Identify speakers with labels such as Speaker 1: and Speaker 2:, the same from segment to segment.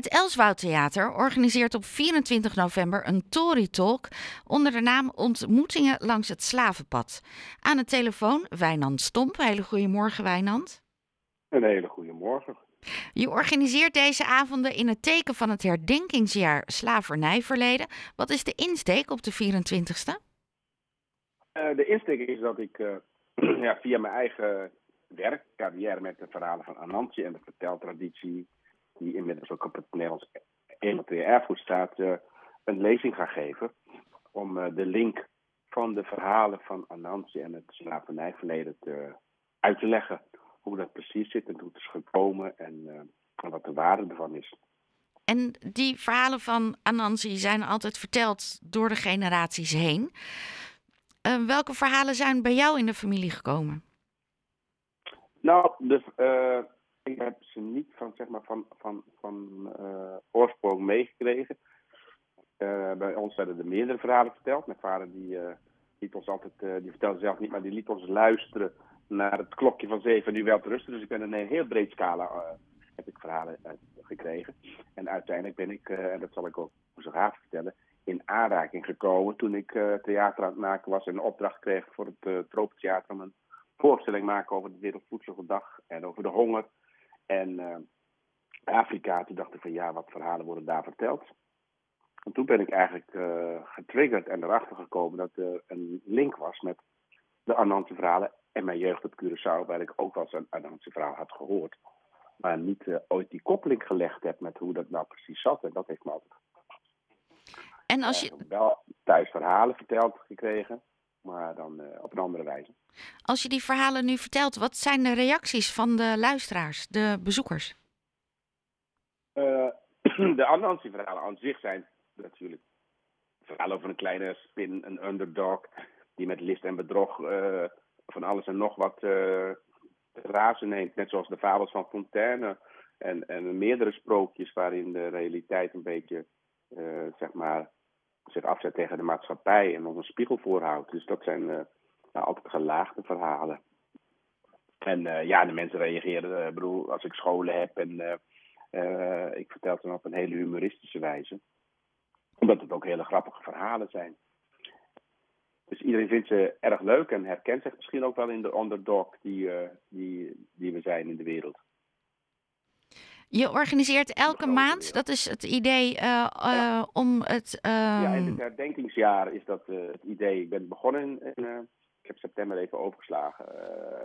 Speaker 1: Het Elswoud Theater organiseert op 24 november een Tory Talk onder de naam Ontmoetingen langs het Slavenpad. Aan de telefoon Wijnand Stomp. Hele goedemorgen Wijnand.
Speaker 2: Een hele goede morgen.
Speaker 1: Je organiseert deze avonden in het teken van het herdenkingsjaar slavernijverleden. Wat is de insteek op de 24ste?
Speaker 2: Uh, de insteek is dat ik uh, ja, via mijn eigen werk, carrière met de verhalen van Anantje en de verteltraditie, die inmiddels ook op het Nederlands Immaterieel Erfgoed staat, uh, een lezing ga geven. Om de link van de verhalen van Anantje en het slavernijverleden te, uit te leggen. Hoe dat precies zit en hoe het is gekomen en, en wat de waarde ervan is.
Speaker 1: En die verhalen van Anansi zijn altijd verteld door de generaties heen. Uh, welke verhalen zijn bij jou in de familie gekomen?
Speaker 2: Nou, uh, ik heb ze niet van, zeg maar, van, van, van uh, oorsprong meegekregen. bij ons werden er meerdere verhalen verteld. Mijn vader die, liet ons altijd, die vertelde zelf niet, maar die liet ons luisteren naar het klokje van zeven nu wel te rusten. Dus ik ben in een heel breed scala heb ik verhalen gekregen. En uiteindelijk ben ik, en dat zal ik ook zo graag vertellen, in aanraking gekomen toen ik uh, theater aan het maken was en een opdracht kreeg voor het uh, Tropentheater om een voorstelling te maken over de Wereldvoedseldag en over de honger. En uh, Afrika, toen dacht ik van ja, wat verhalen worden daar verteld? En toen ben ik eigenlijk getriggerd en erachter gekomen dat er een link was met de Anansi verhalen en mijn jeugd op Curaçao, waar ik ook wel eens een Anansi verhaal had gehoord. Maar niet ooit die koppeling gelegd heb met hoe dat nou precies zat. En dat heeft me altijd
Speaker 1: en als je...
Speaker 2: wel thuis verhalen verteld gekregen, maar dan uh, op een andere wijze.
Speaker 1: Als je die verhalen nu vertelt, wat zijn de reacties van de luisteraars, de bezoekers?
Speaker 2: Uh, de Anansi-verhalen aan zich zijn natuurlijk verhalen over een kleine spin, een underdog, die met list en bedrog uh, van alles en nog wat razen neemt. Net zoals de fabels van Fontaine en, en meerdere sprookjes waarin de realiteit een beetje, zeg maar, zich afzet tegen de maatschappij en ons een spiegel voorhoudt. Dus dat zijn uh, nou, altijd gelaagde verhalen. En uh, ja, de mensen reageren, uh, bedoel, als ik scholen heb en ik vertel ze op een hele humoristische wijze. Omdat het ook hele grappige verhalen zijn. Dus iedereen vindt ze erg leuk en herkent zich misschien ook wel in de underdog die, die, die we zijn in de wereld.
Speaker 1: Je organiseert elke maand, dat is het idee uh, uh, om het. Uh...
Speaker 2: Ja, in het herdenkingsjaar is dat het idee. Ik ben begonnen in. ik heb september even overgeslagen.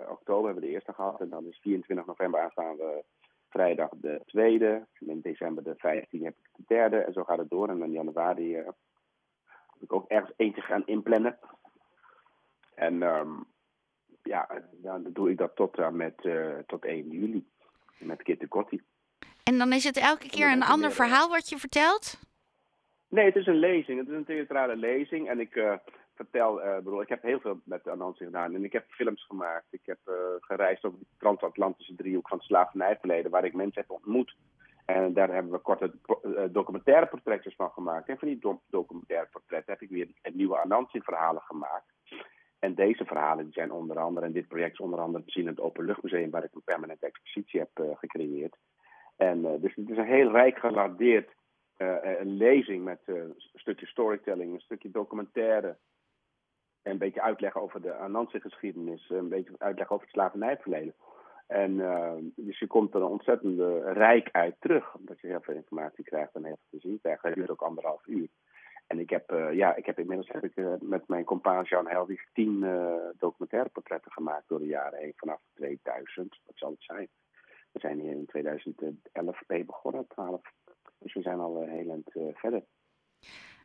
Speaker 2: oktober hebben we de eerste gehad en dan is 24 november aanstaande vrijdag de tweede. In december de 15 heb ik de derde en zo gaat het door. En in januari heb ik ook ergens eentje gaan inplannen. En um, ja, dan doe ik dat tot, met, tot 1 juli met Kitty Kotti.
Speaker 1: En dan is het elke keer een ander verhaal wat je vertelt?
Speaker 2: Nee, het is een lezing. Het is een theatrale lezing. En ik uh, vertel, uh, bedoel, ik heb heel veel met Anansi gedaan. En ik heb films gemaakt. Ik heb uh, gereisd over de transatlantische driehoek van het slavernijverleden, waar ik mensen heb ontmoet. En daar hebben we korte documentaire portretjes van gemaakt. En van die do documentaire portretten heb ik weer nieuwe Anansi-verhalen gemaakt. En deze verhalen die zijn onder andere, en dit project is onder andere te zien in het Openluchtmuseum, waar ik een permanente heb gecreëerd. En uh, dus het is een heel rijk gelardeerd uh, een lezing met een stukje storytelling, een stukje documentaire. En een beetje uitleg over de Anansi-geschiedenis, een beetje uitleg over het slavernijverleden. En dus je komt er een ontzettend rijk uit terug, omdat je heel veel informatie krijgt en heel veel te zien krijgt. Dat duurt ook anderhalf uur. En ik heb, ja, ik heb inmiddels heb ik, met mijn compaan Jean Helwig tien documentaire portretten gemaakt door de jaren heen, vanaf 2000. Wat zal het zijn? We zijn hier in 2011 mee begonnen, 12. Dus we zijn al heel eind uh, verder.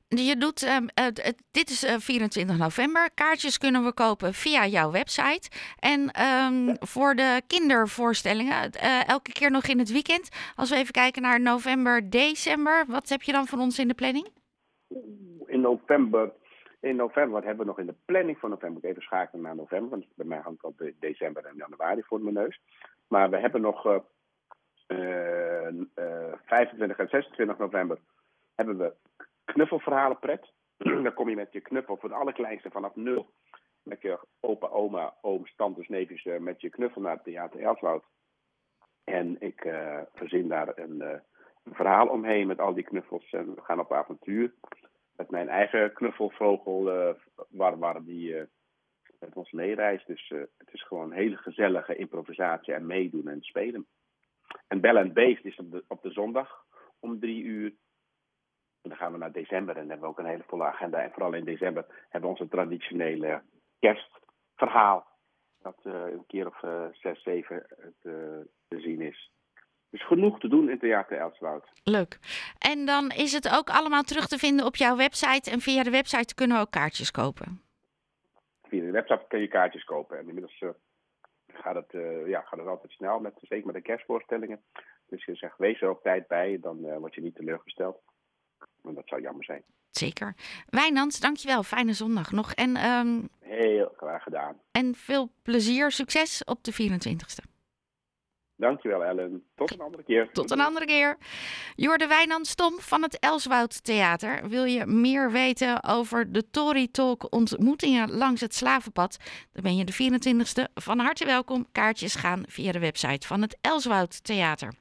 Speaker 1: Je doet, uh, uh, dit is 24 november. Kaartjes kunnen we kopen via jouw website. En um, ja. voor de kindervoorstellingen, elke keer nog in het weekend. Als we even kijken naar november, december. Wat heb je dan van ons in de planning?
Speaker 2: In november, in november, wat hebben we nog in de planning van november? Ik even schakelen naar november, want bij mij hangt al de december en januari voor mijn neus. Maar we hebben nog uh, uh, 25 en 26 november hebben we knuffelverhalenpret. Dan kom je met je knuffel voor de allerkleinste vanaf nul. Met je opa, oma, ooms, tantes, neefjes met je knuffel naar het theater Elswoud. En ik verzin daar een, een verhaal omheen met al die knuffels. En we gaan op avontuur. Met mijn eigen knuffelvogel, Warwar, die met ons meereist. Dus uh, het is gewoon hele gezellige improvisatie en meedoen en spelen. En Bell and Beest is op de, op de zondag om drie uur. En dan gaan we naar december en dan hebben we ook een hele volle agenda. En vooral in december hebben we onze traditionele kerstverhaal. Dat uh, een keer of uh, zes, zeven te, te zien is. Dus genoeg te doen in Theater Elswoud.
Speaker 1: Leuk. En dan is het ook allemaal terug te vinden op jouw website. En via de website kunnen we ook kaartjes kopen.
Speaker 2: De website kun je kaartjes kopen. En inmiddels uh, gaat, het, uh, ja, gaat het altijd snel, met, zeker met de kerstvoorstellingen. Dus je zegt, wees er op tijd bij, dan uh, word je niet teleurgesteld. En dat zou jammer zijn.
Speaker 1: Zeker. Wijnand, dankjewel. Fijne zondag nog. En, um,
Speaker 2: Heel graag gedaan.
Speaker 1: En veel plezier, succes op de 24e.
Speaker 2: Dankjewel Ellen. Tot een andere keer.
Speaker 1: Tot een andere keer. Jorde Wijnand Stom van het Elswoud Theater. Wil je meer weten over de Tory Talk ontmoetingen langs het Slavenpad? Dan ben je de 24e van harte welkom. Kaartjes gaan via de website van het Elswoud Theater.